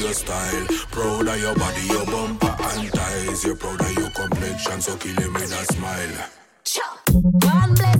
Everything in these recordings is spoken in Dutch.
your style. Proud of your body, your bumper and thighs. You're proud of your complexion, so kill him with a smile. One bless.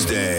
Wednesday.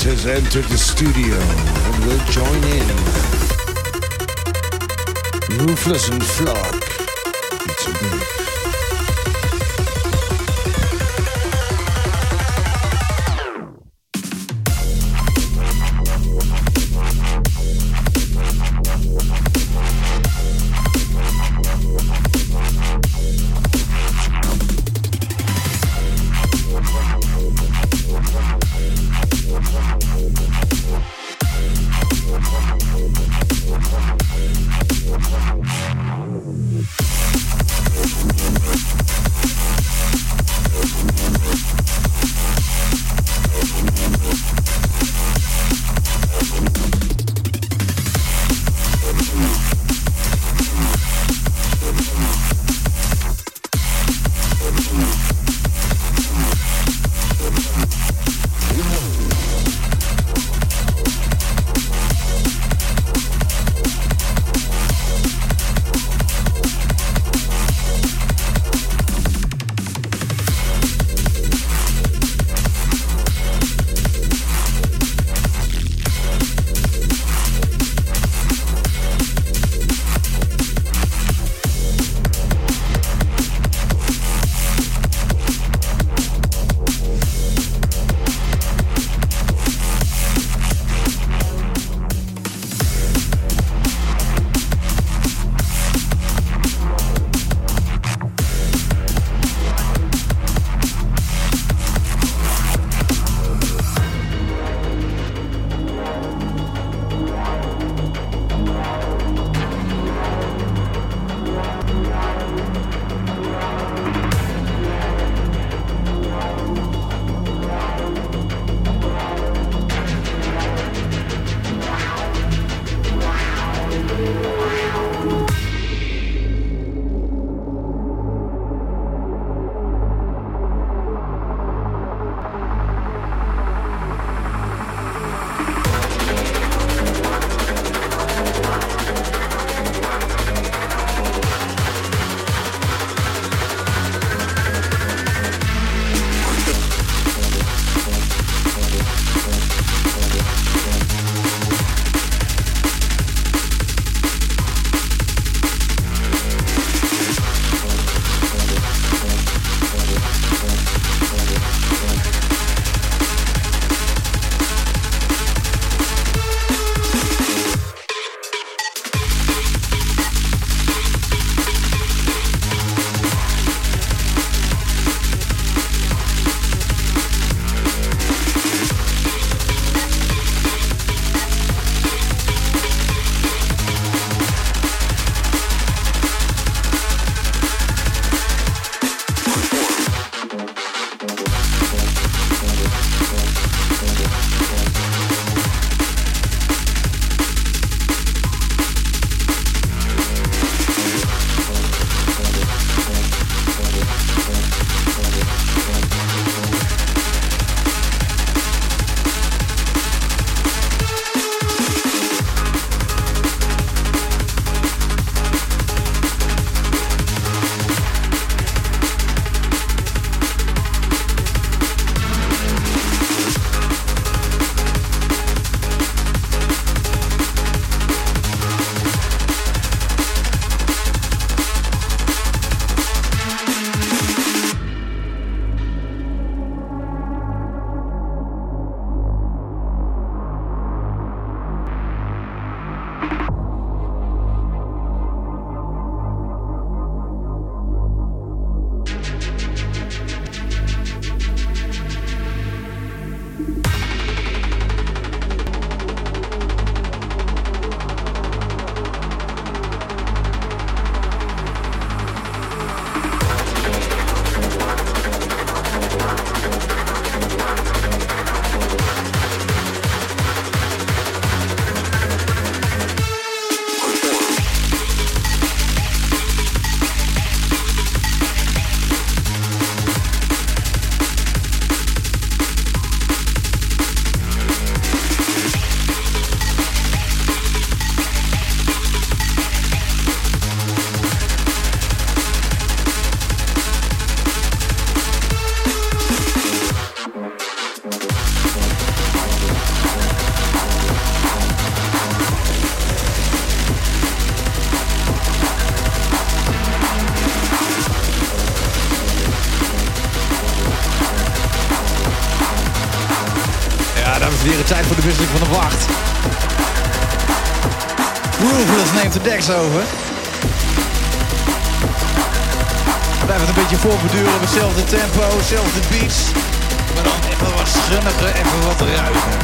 Has entered the studio and will join in. Ruthless and Flock. Over. Blijft het een beetje voorbeduren op hetzelfde tempo, hetzelfde beats. Maar dan even wat schunniger, even wat ruiger.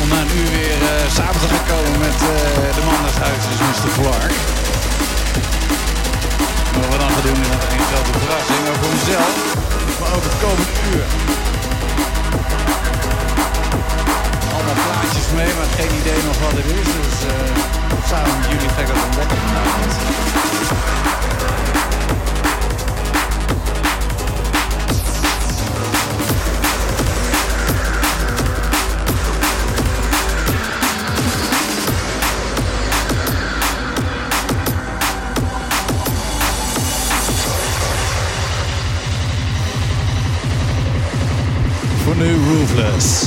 Om na een uur weer uh, samen te gaan komen met uh, de man des huizes, Mr. Clark. Wat we dan gaan doen is een grote verrassing, ook voor mezelf, maar ook het komende uur. Allemaal plaatjes mee, maar geen idee nog wat het is. Dus uh, samen met jullie ga ik dat ontdekken vanavond. Roofless.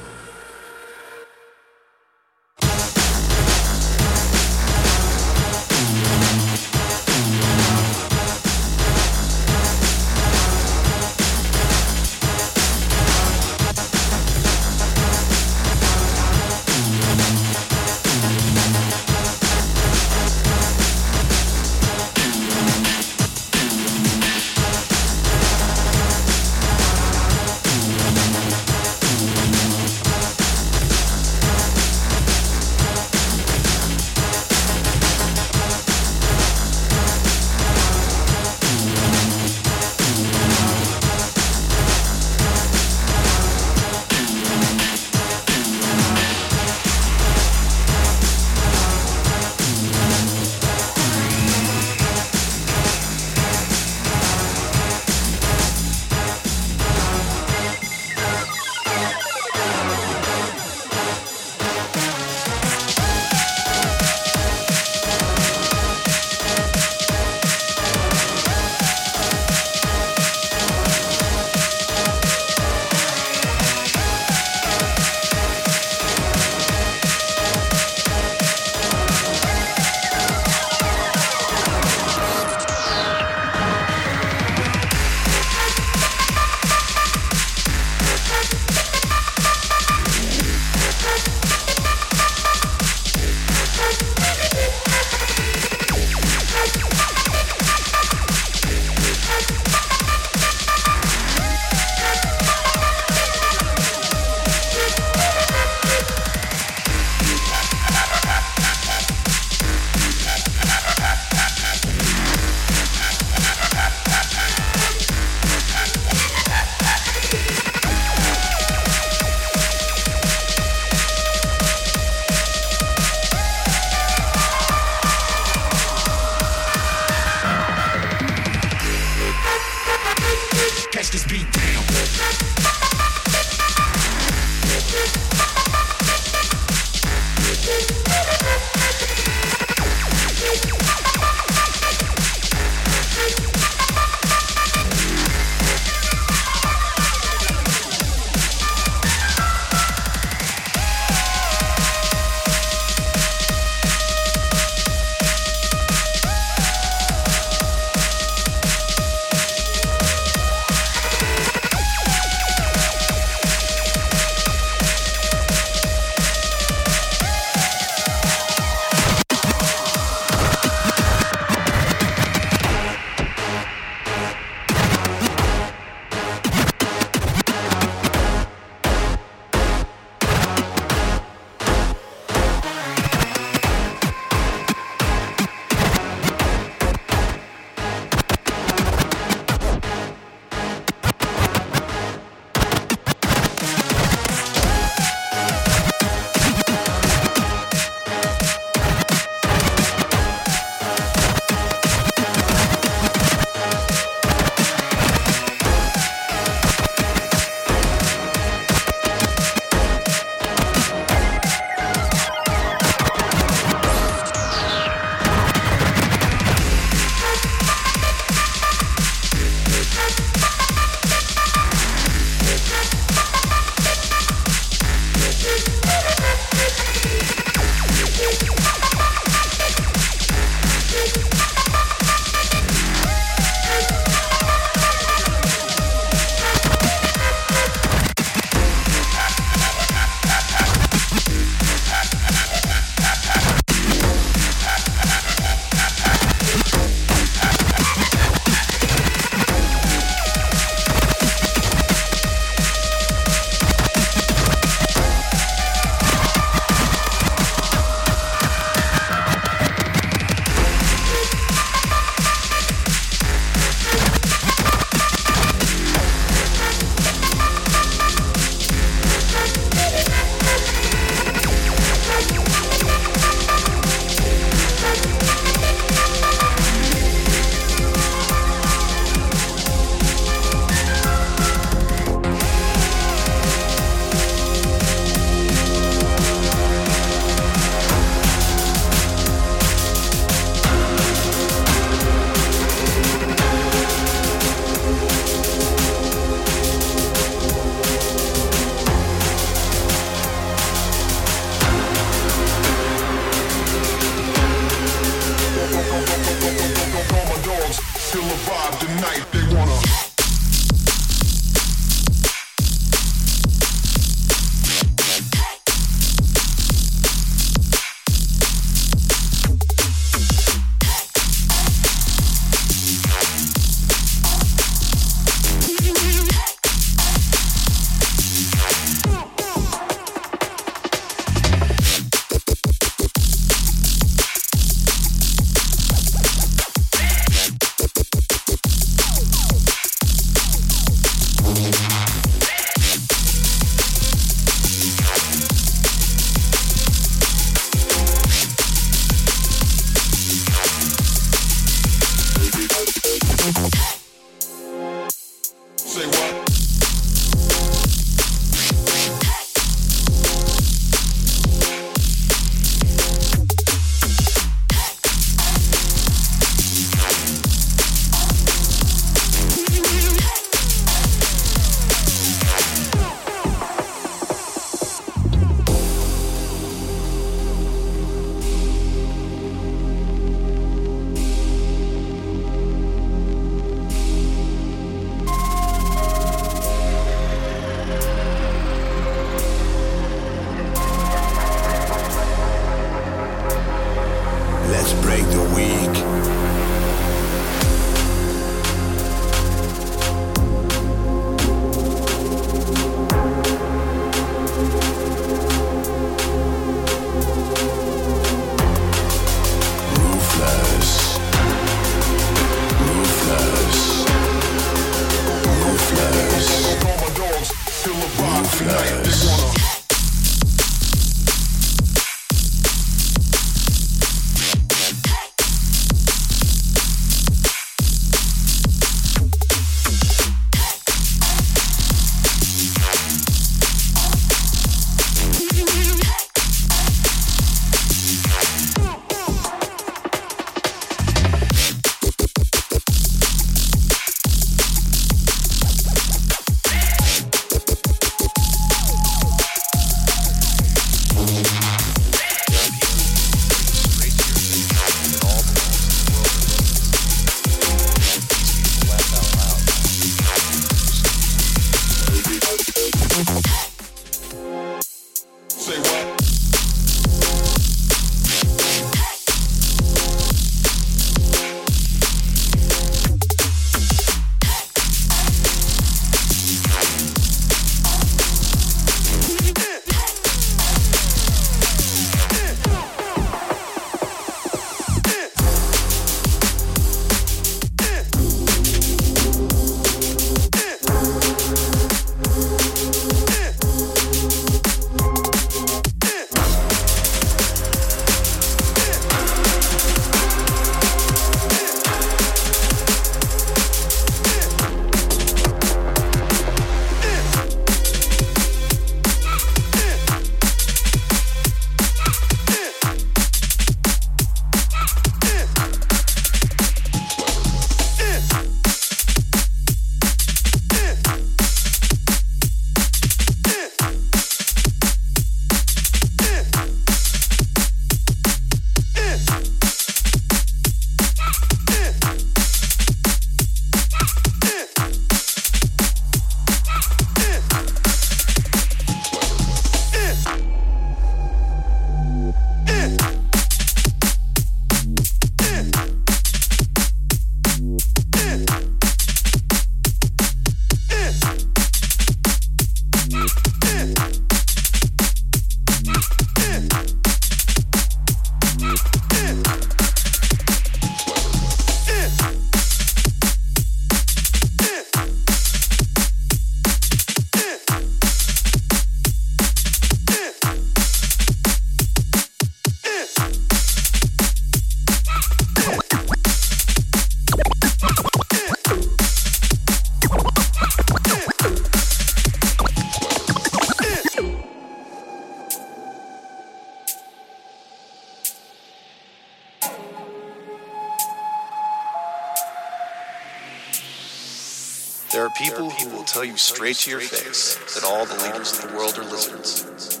straight to your face that all the leaders of the world are lizards.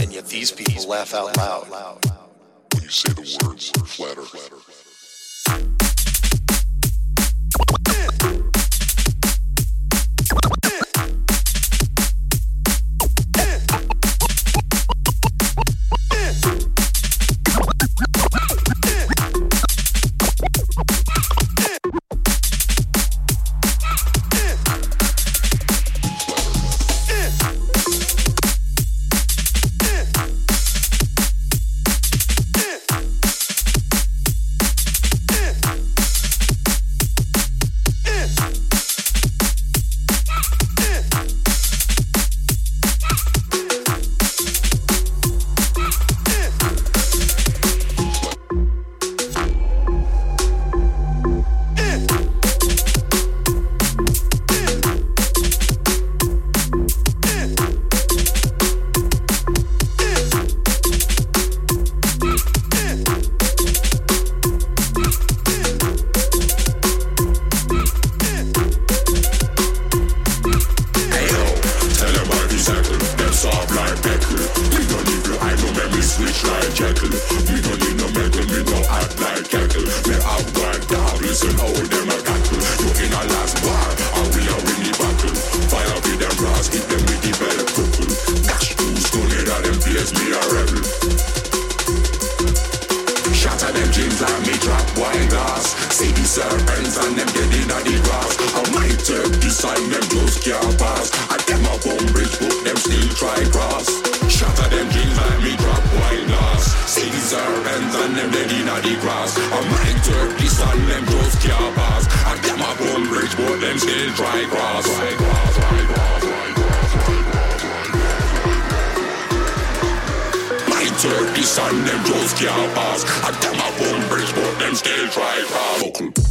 And yet these people laugh out turkeys and them jokes can't pass. I tell my phone bridge, them still drive. Vocal.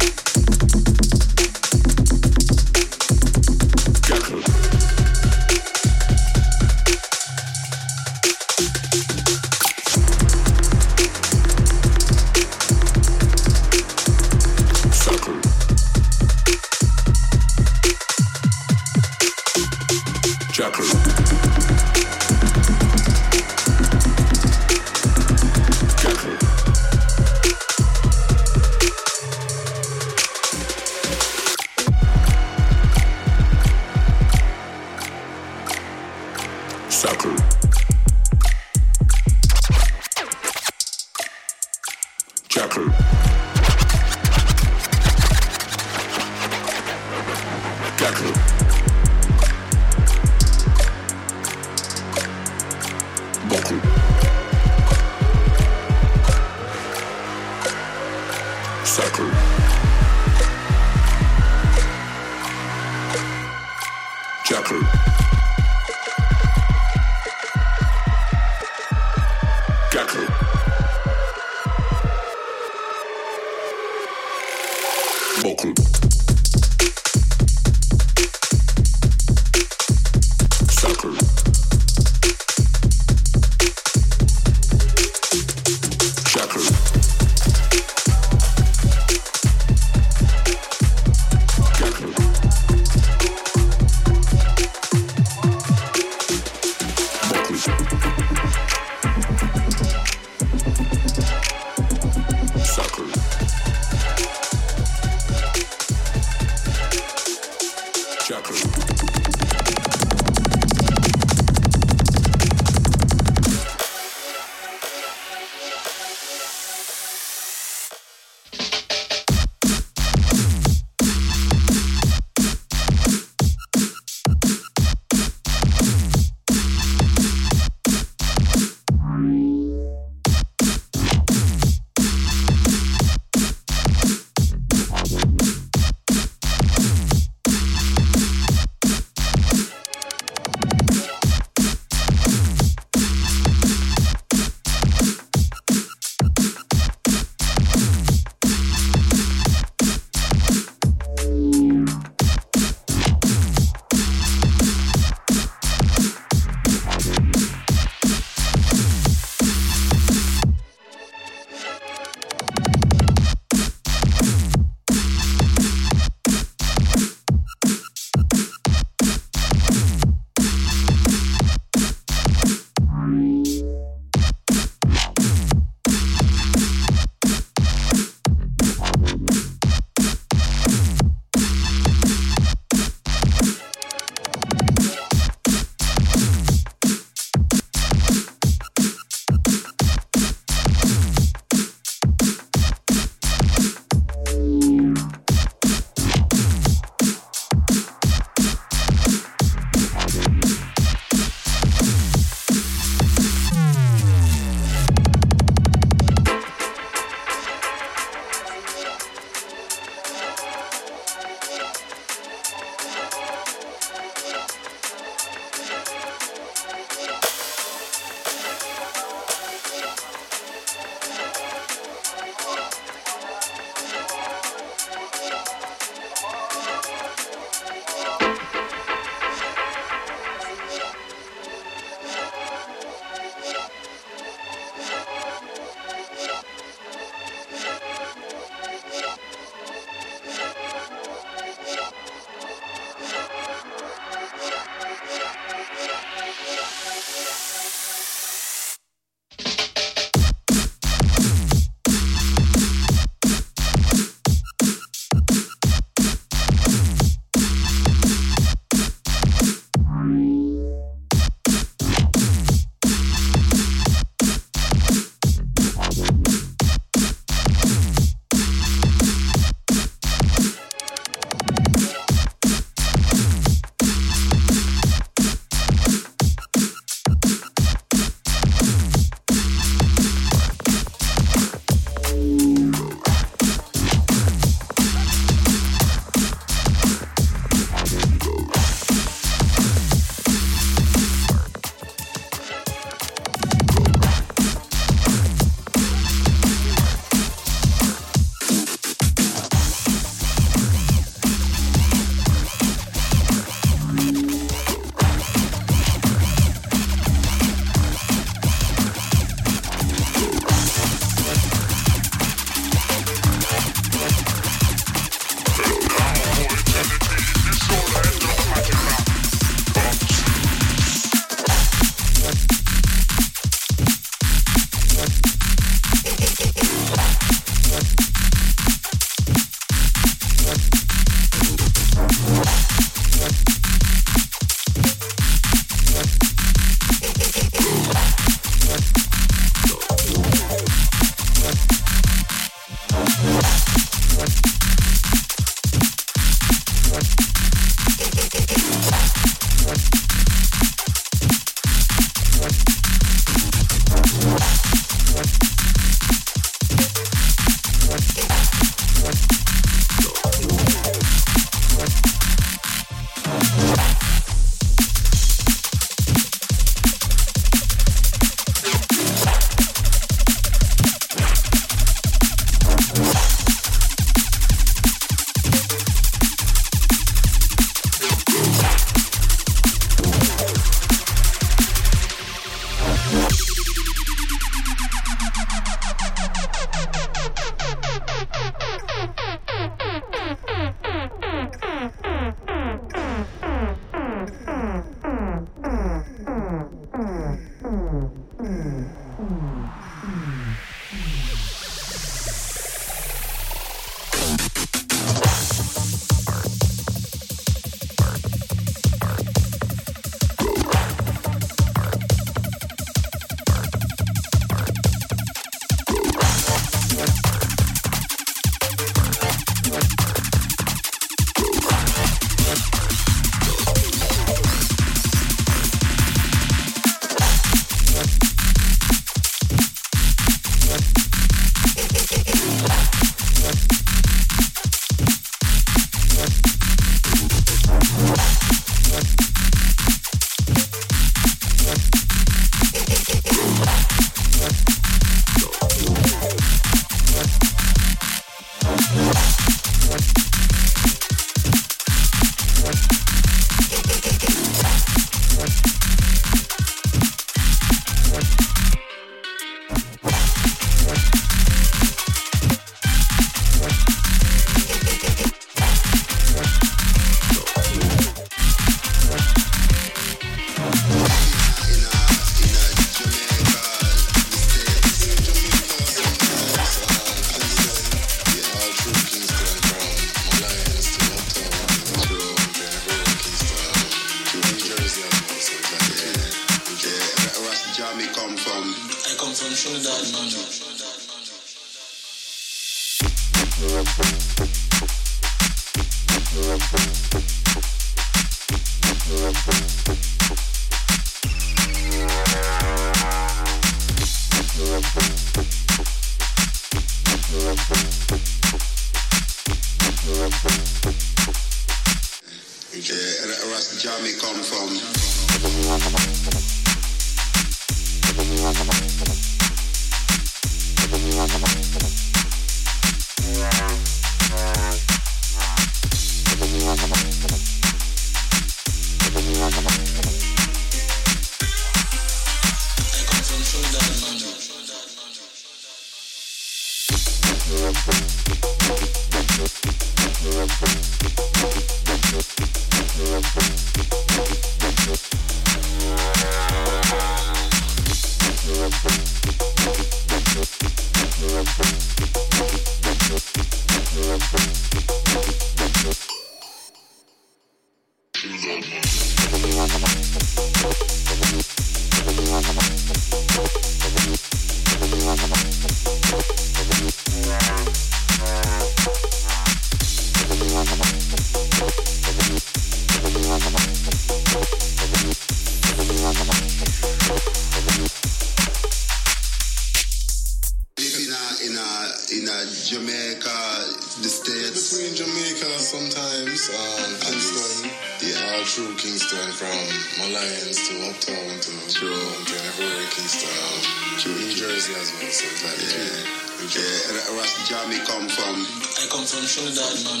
Come from Trinidad, man.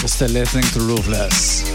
You're still listening to Ruthless.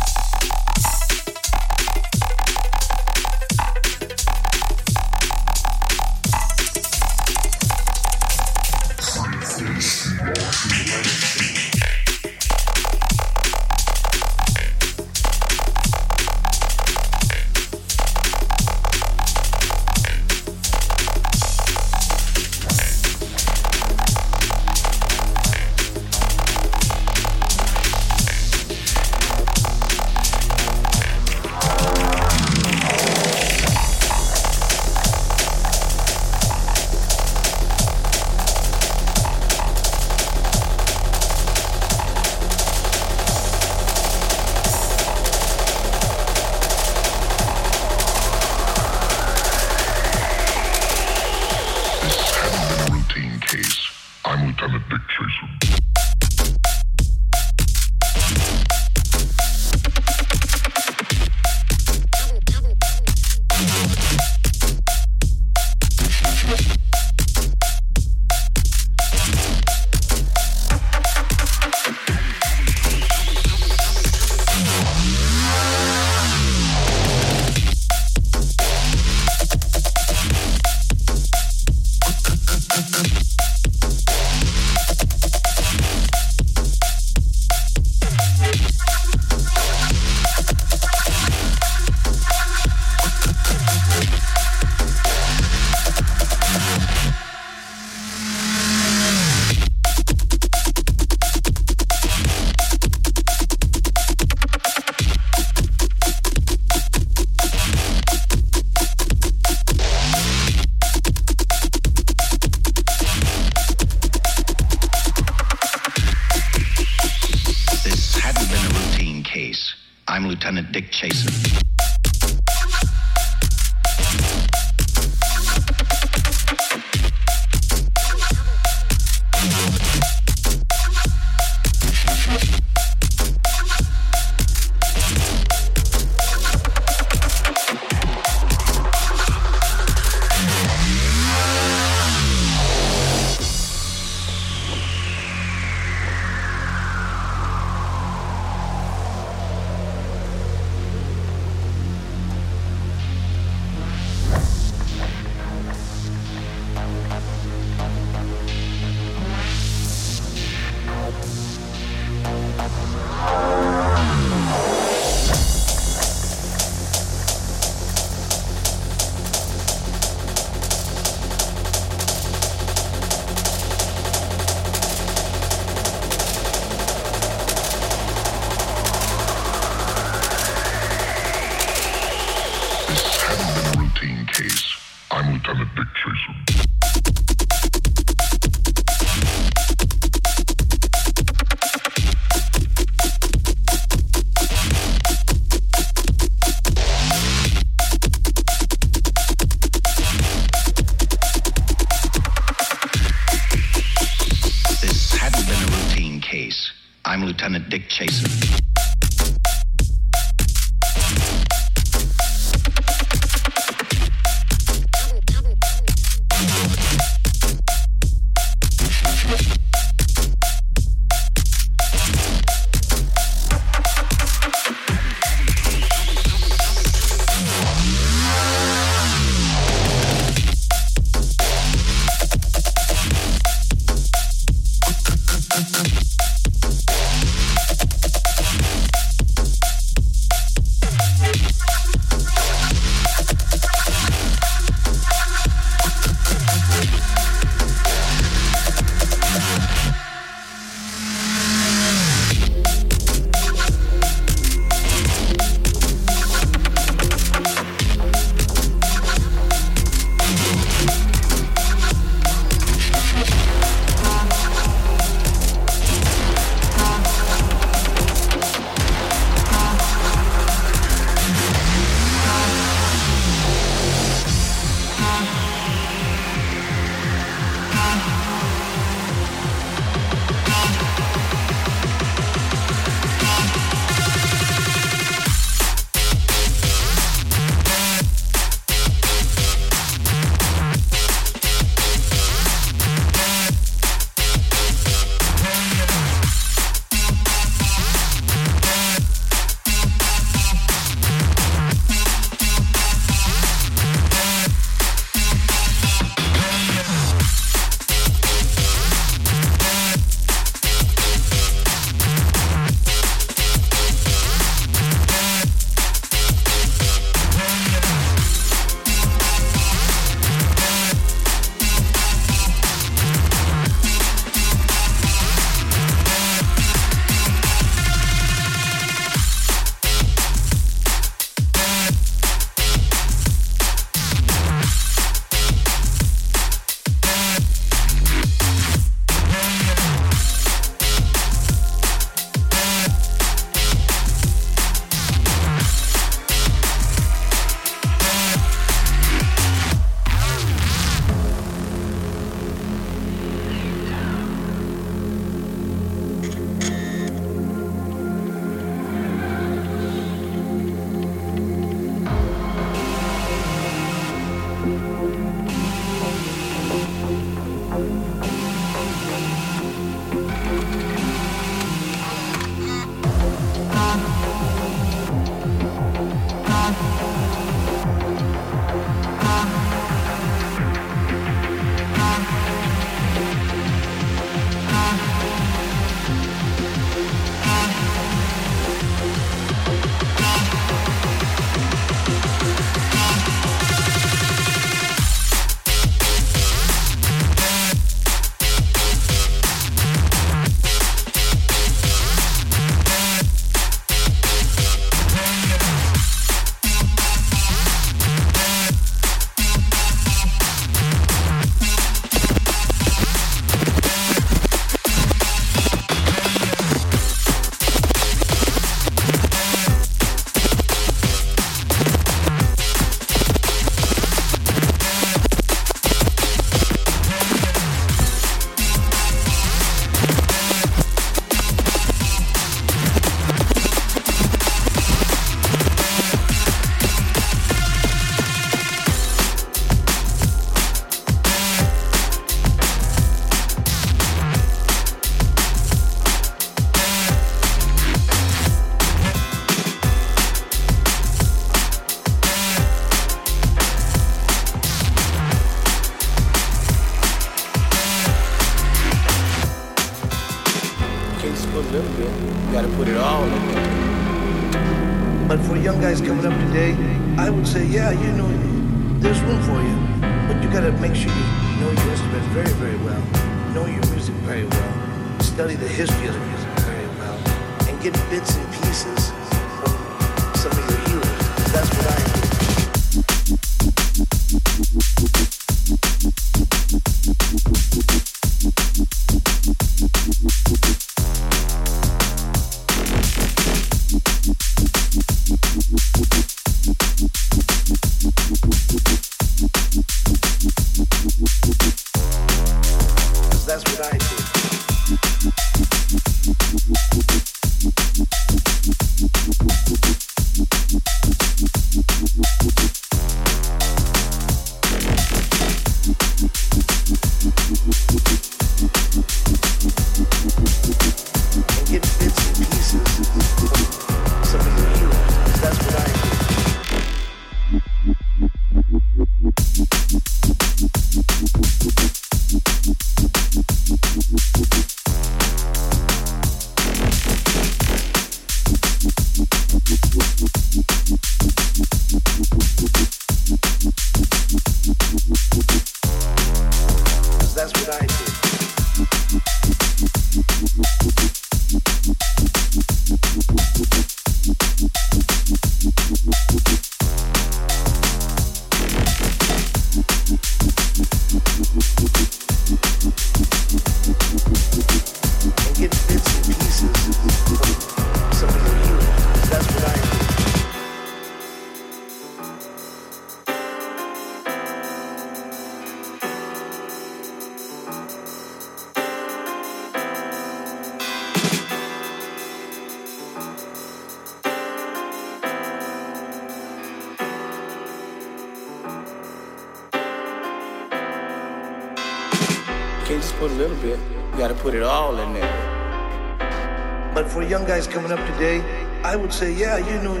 Say, yeah, you know,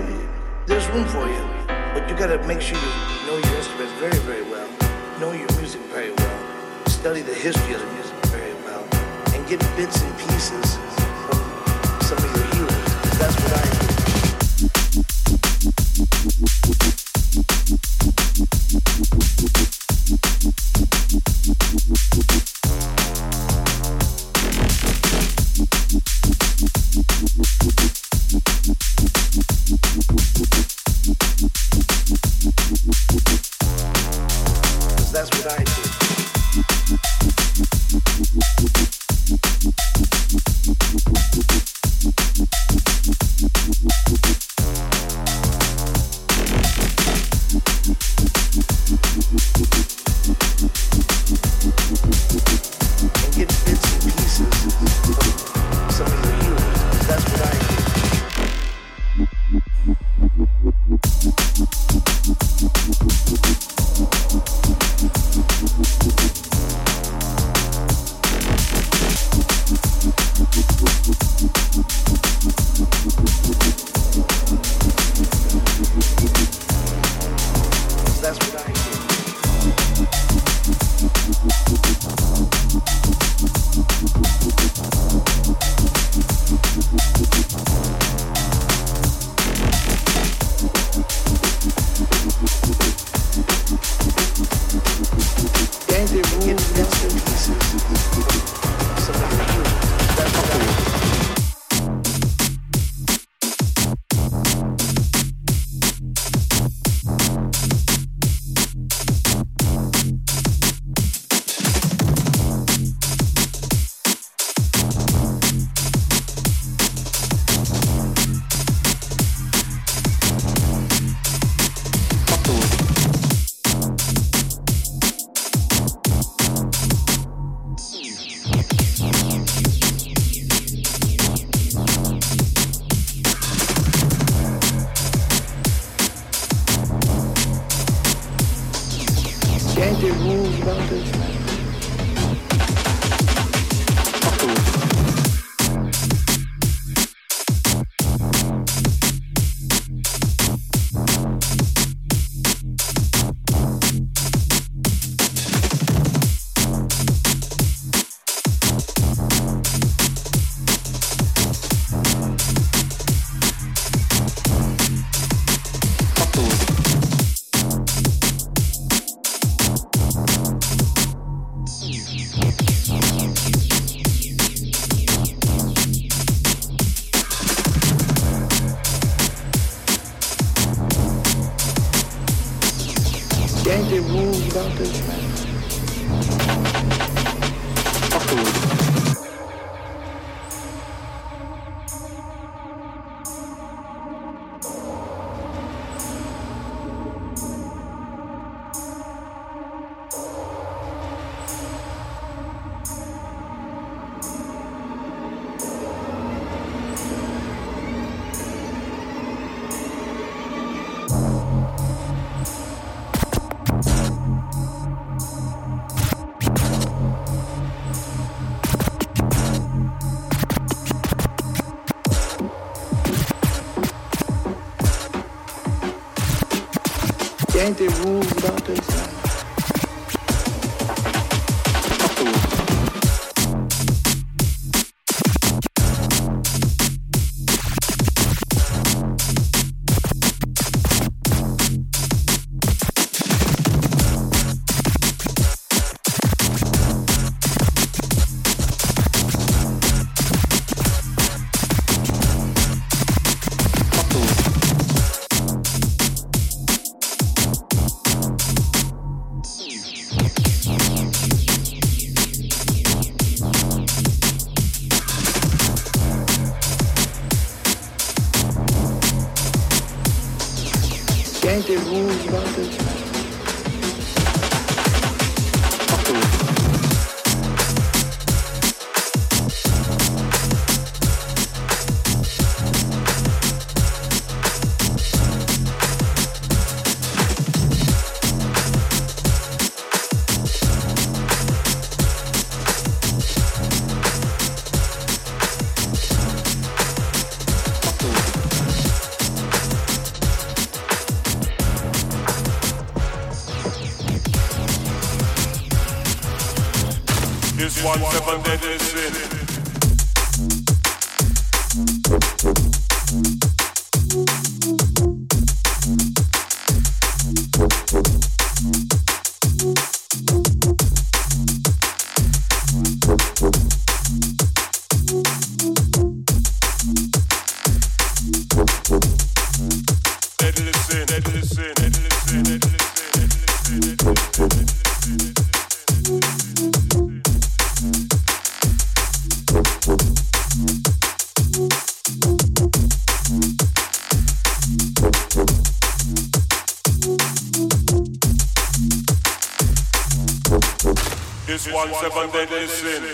80 et vous, kafa deresi one seven deadly sin.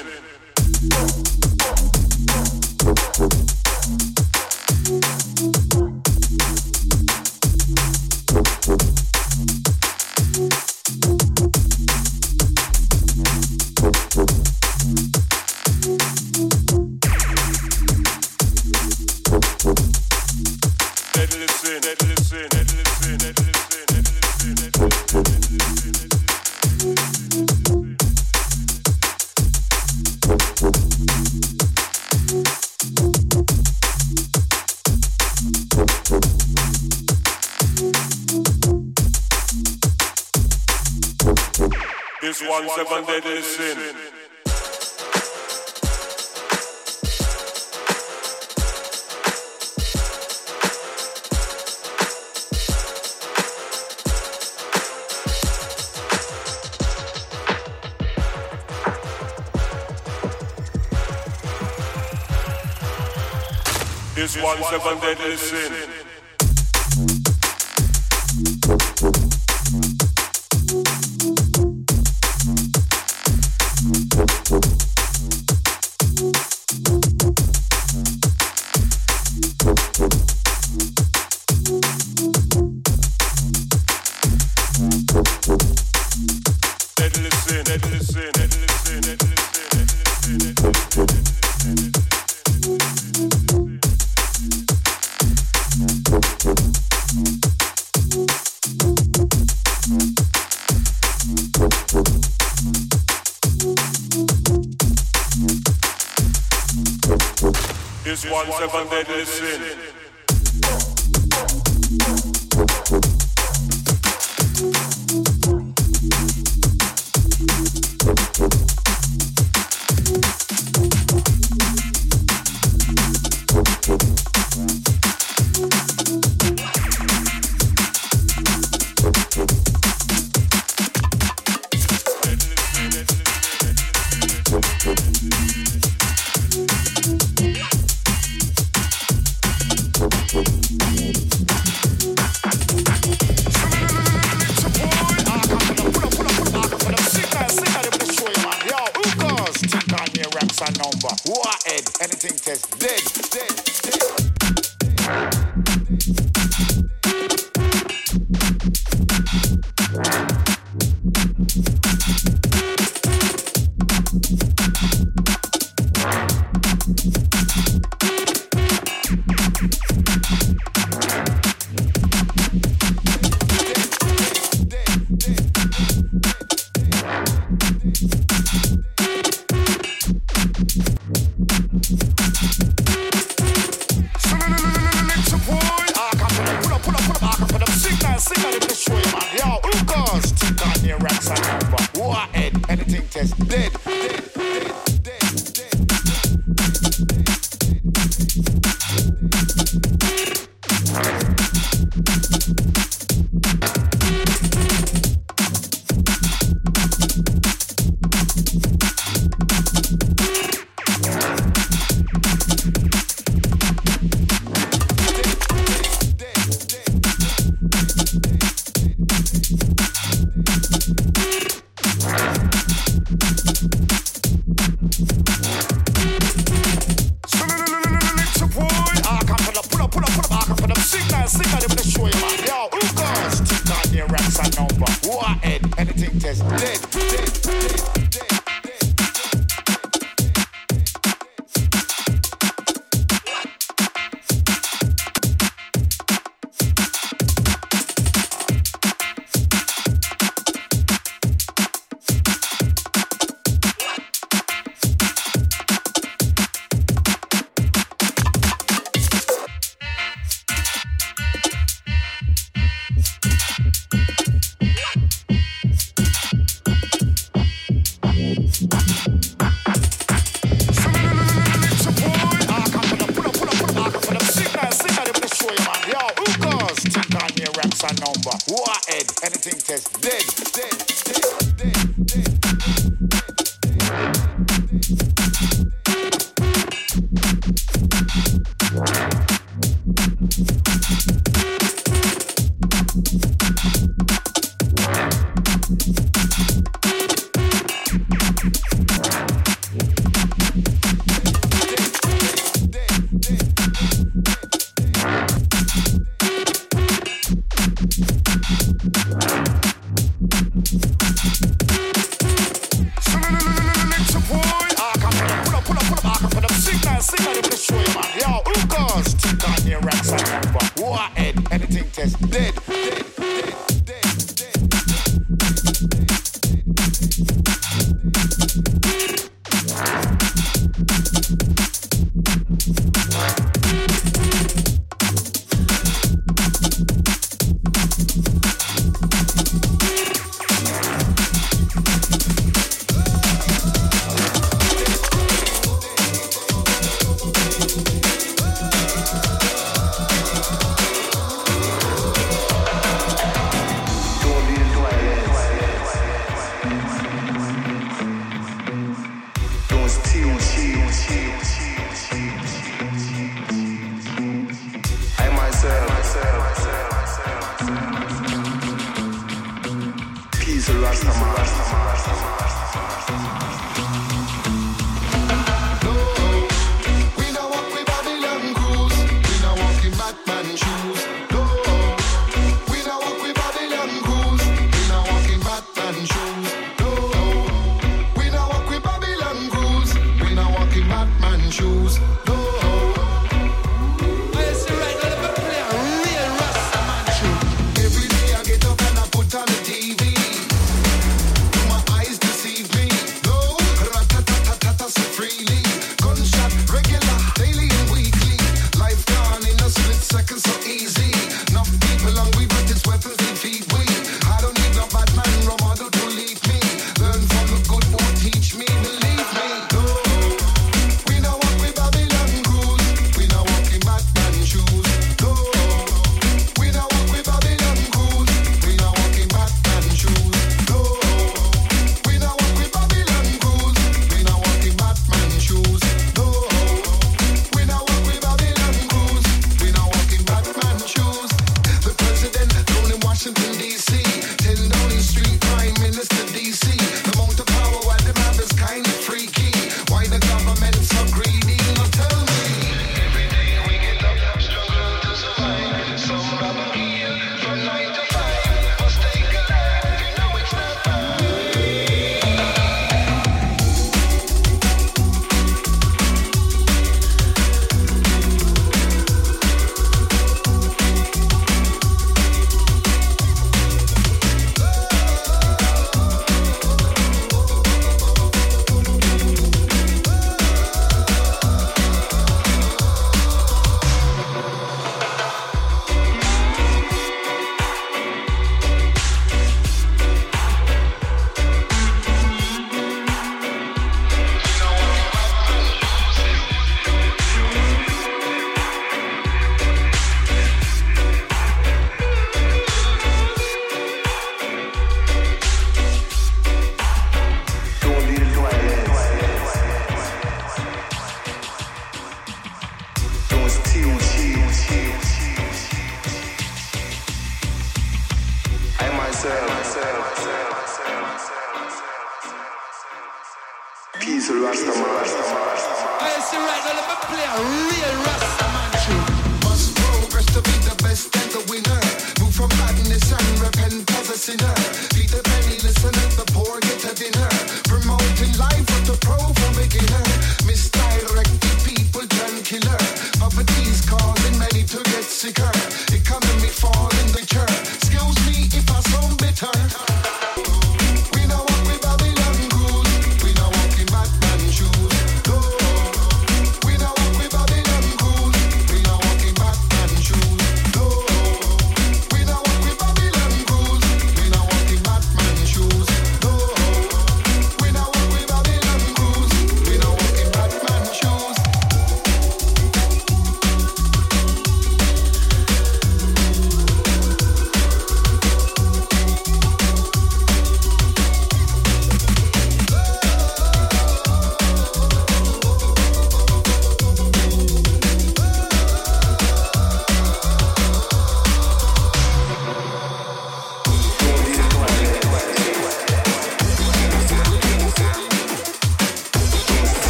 seven deadly sin. This one seven deadly sin. never did listen.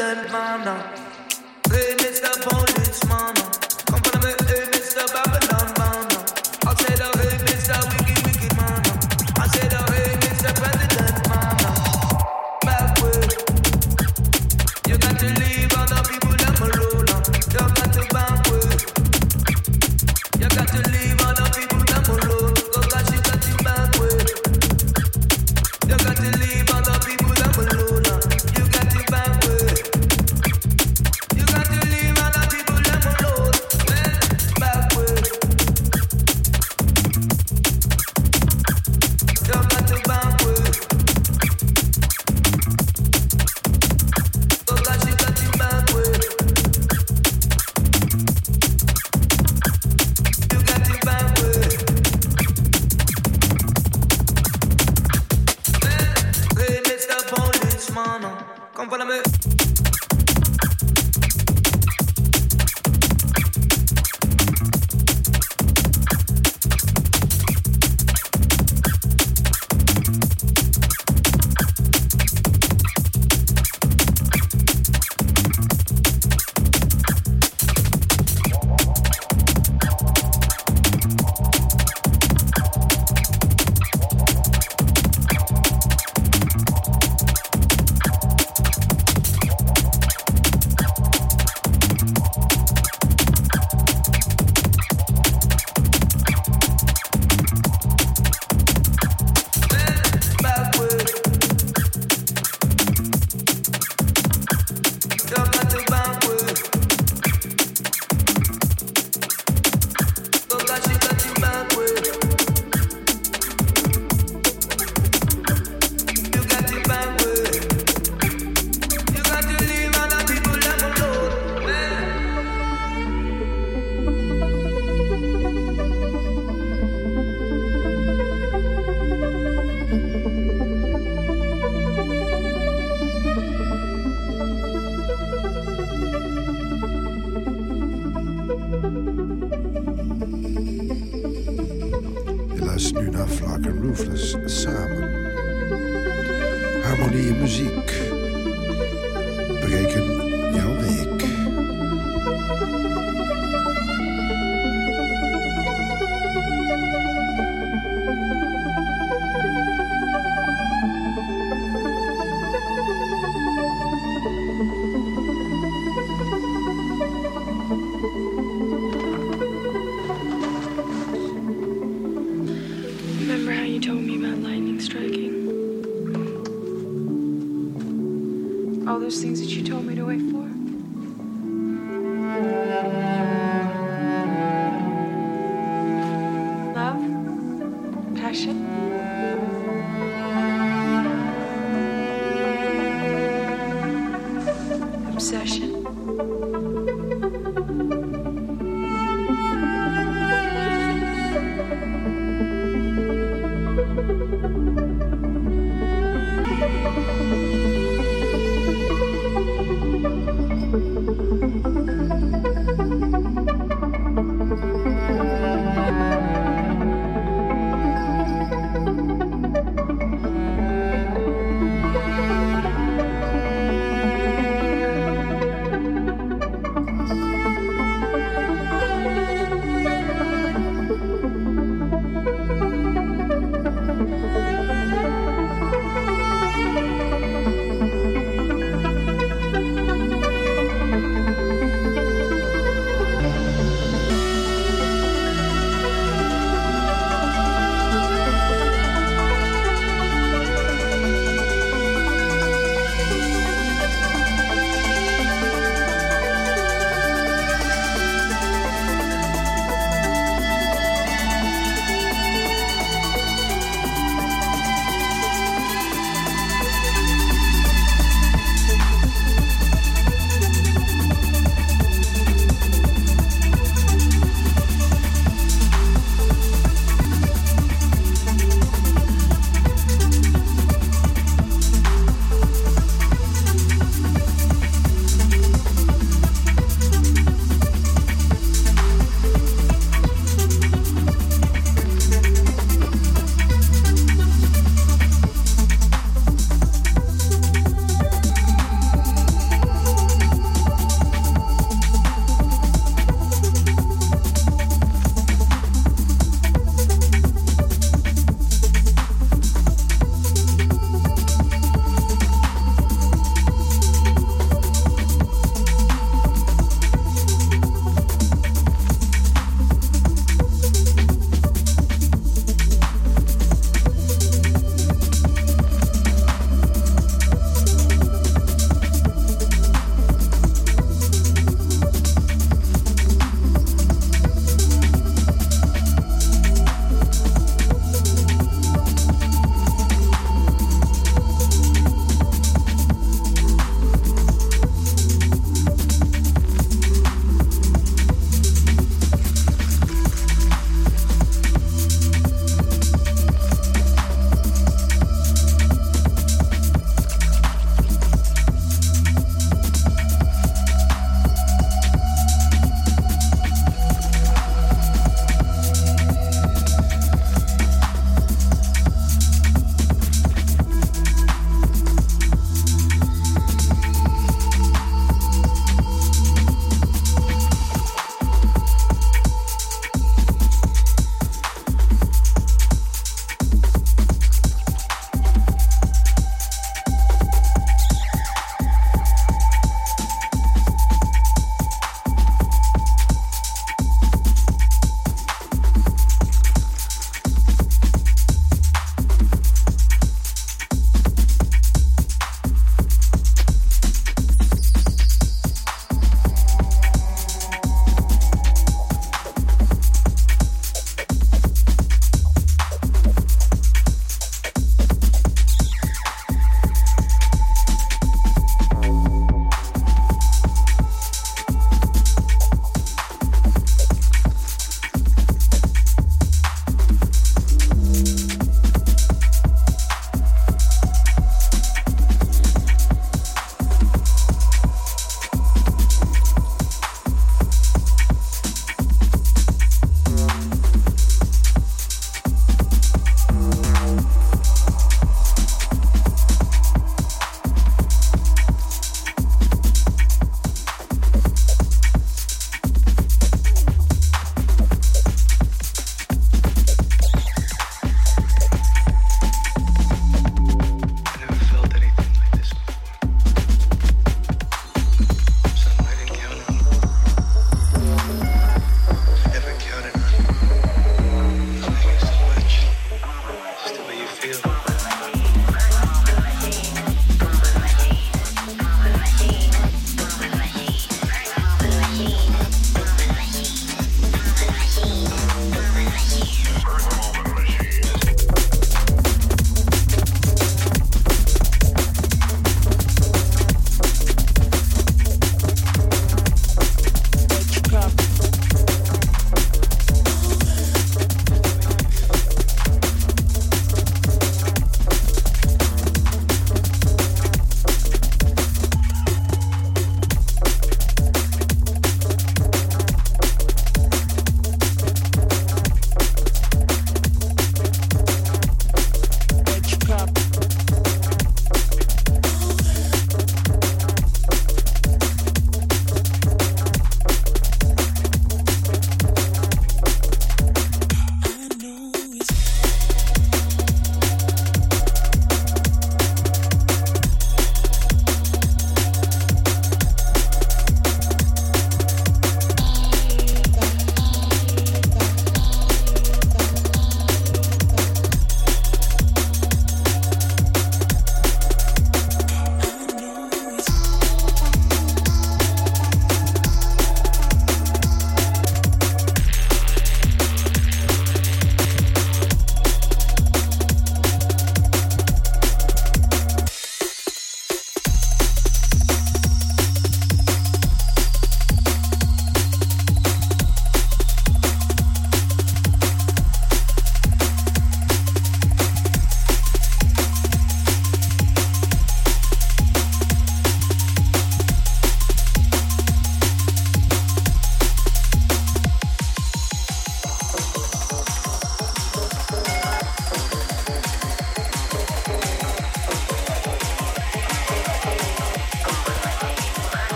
Mr. President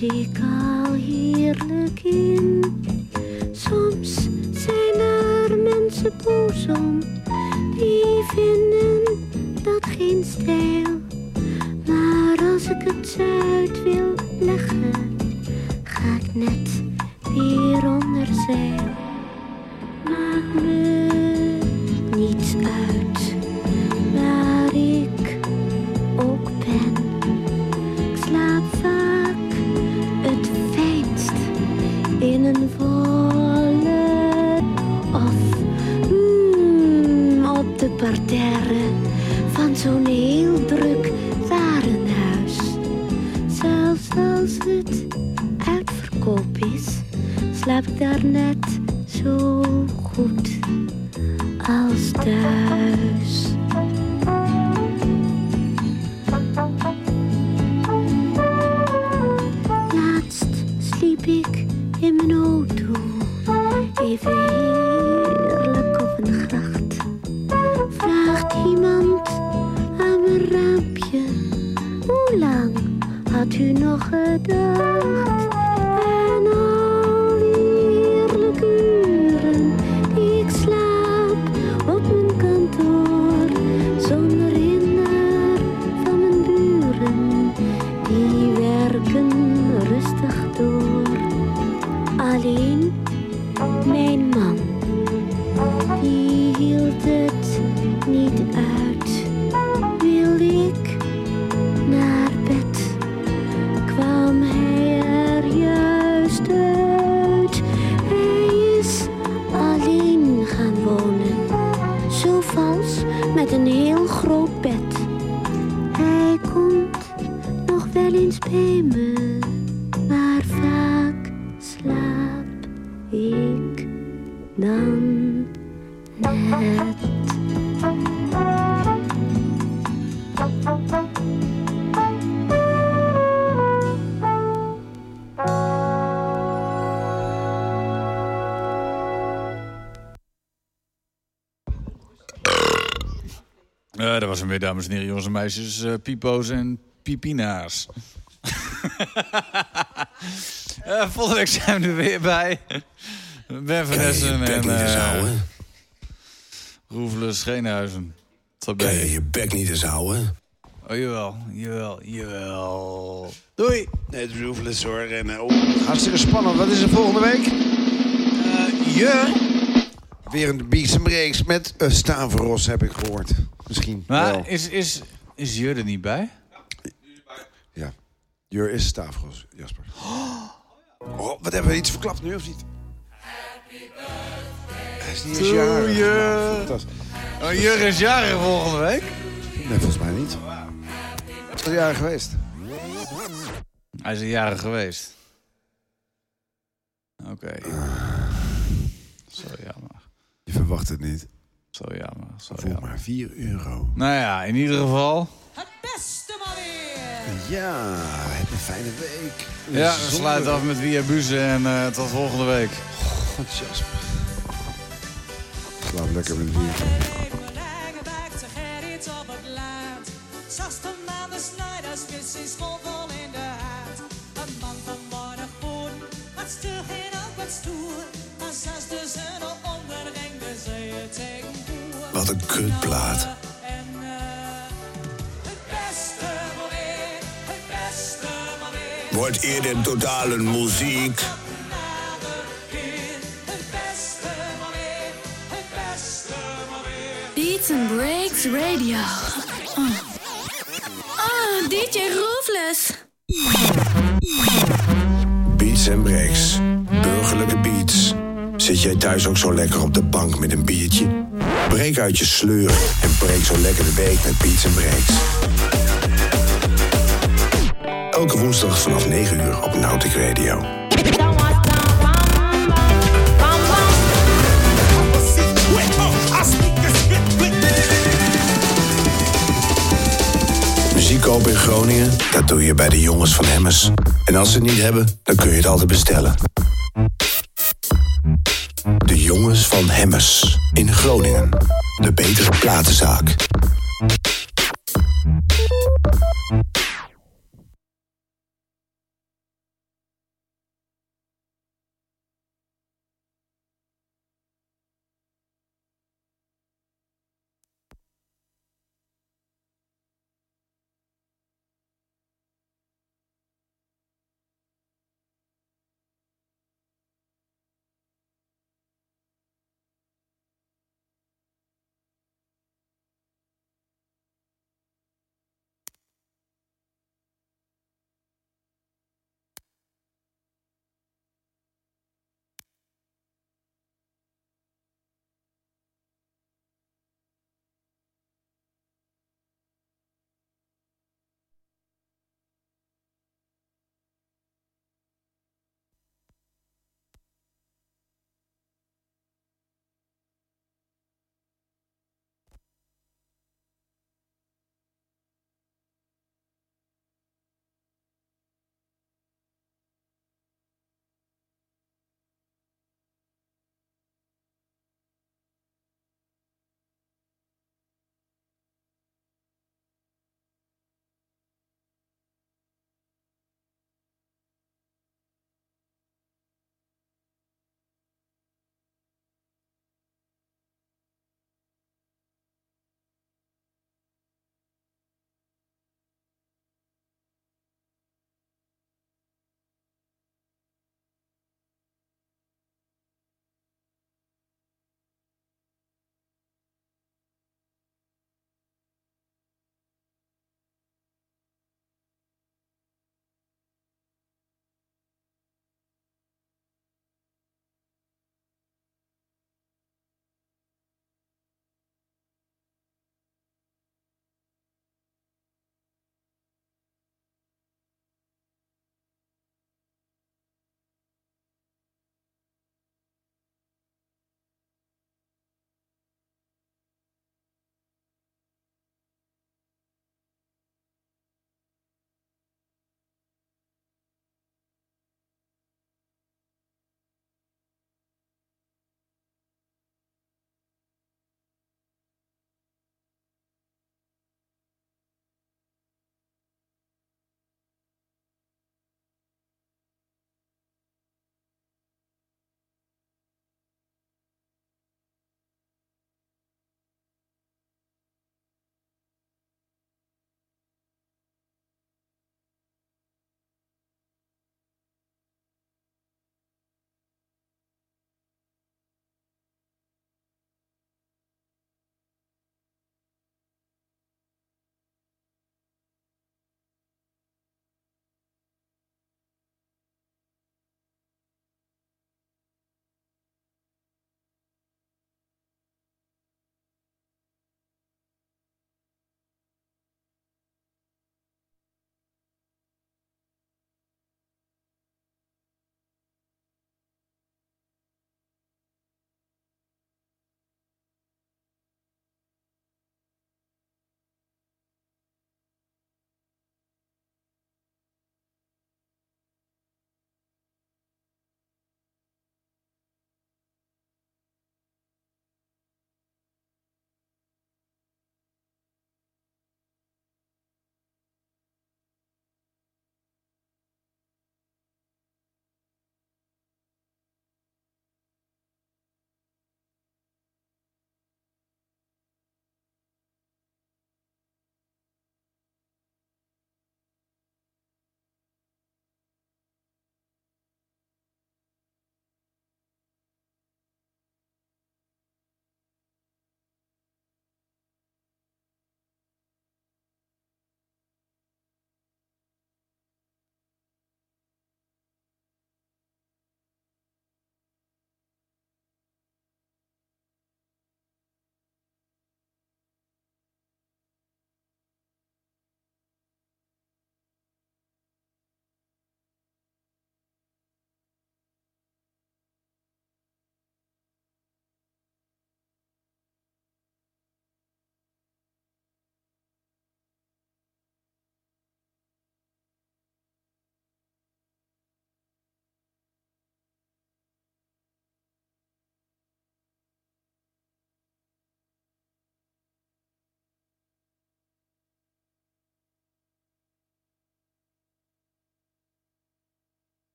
тихо. Dames en heren, jongens en meisjes. eh, pipo's en pipina's. Eh, volgende week zijn we er weer bij. Ben van Essen en niet eens eh houden? Roefelus Scheenhuizen. Tot Kan bij. je je bek niet eens houden? Oh, jawel, jawel, jawel. Doei. Nee, het is Roofless hoor. En, oh, hartstikke spannend. Wat is er volgende week? je? Weer een Beats Breaks met uh, Stavros, heb ik gehoord. Misschien Maar wel. is, is, is Jur er niet bij? Ja. Jur is Stavros, Jasper. Oh, wat hebben we iets verklapt nu of niet? Hij is niet eens jarig. Nou, fantastisch. Oh, Jur is jarig volgende week? Nee, volgens mij niet. Is al jarig geweest? Hij is een jarig geweest. Oké. Zo jammer. Je verwacht het niet. Zo jammer. Zo Voor jammer. maar 4 euro. Nou ja, in ieder geval. Ja, heb een fijne week. Ja, we Zonder- sluiten af met Via Buzen en eh, tot volgende week. God, Jasper. Slaap lekker met een biertje. Een kutplaat. Wordt eerder totaal een muziek. Beats and Breaks Radio. Oh, Ah, DJ Roofless. Beats en breaks. Burgerlijke beats. Zit jij thuis ook zo lekker op de bank met een biertje? Breek uit je sleur en breek zo lekker de week met Beats en Breaks. Elke woensdag vanaf 9 uur op Nautic Radio. Muziek kopen in Groningen, dat doe je bij de jongens van Hemmers. En als ze het niet hebben, dan kun je het altijd bestellen. De jongens van Hemmers in Groningen. De betere platenzaak.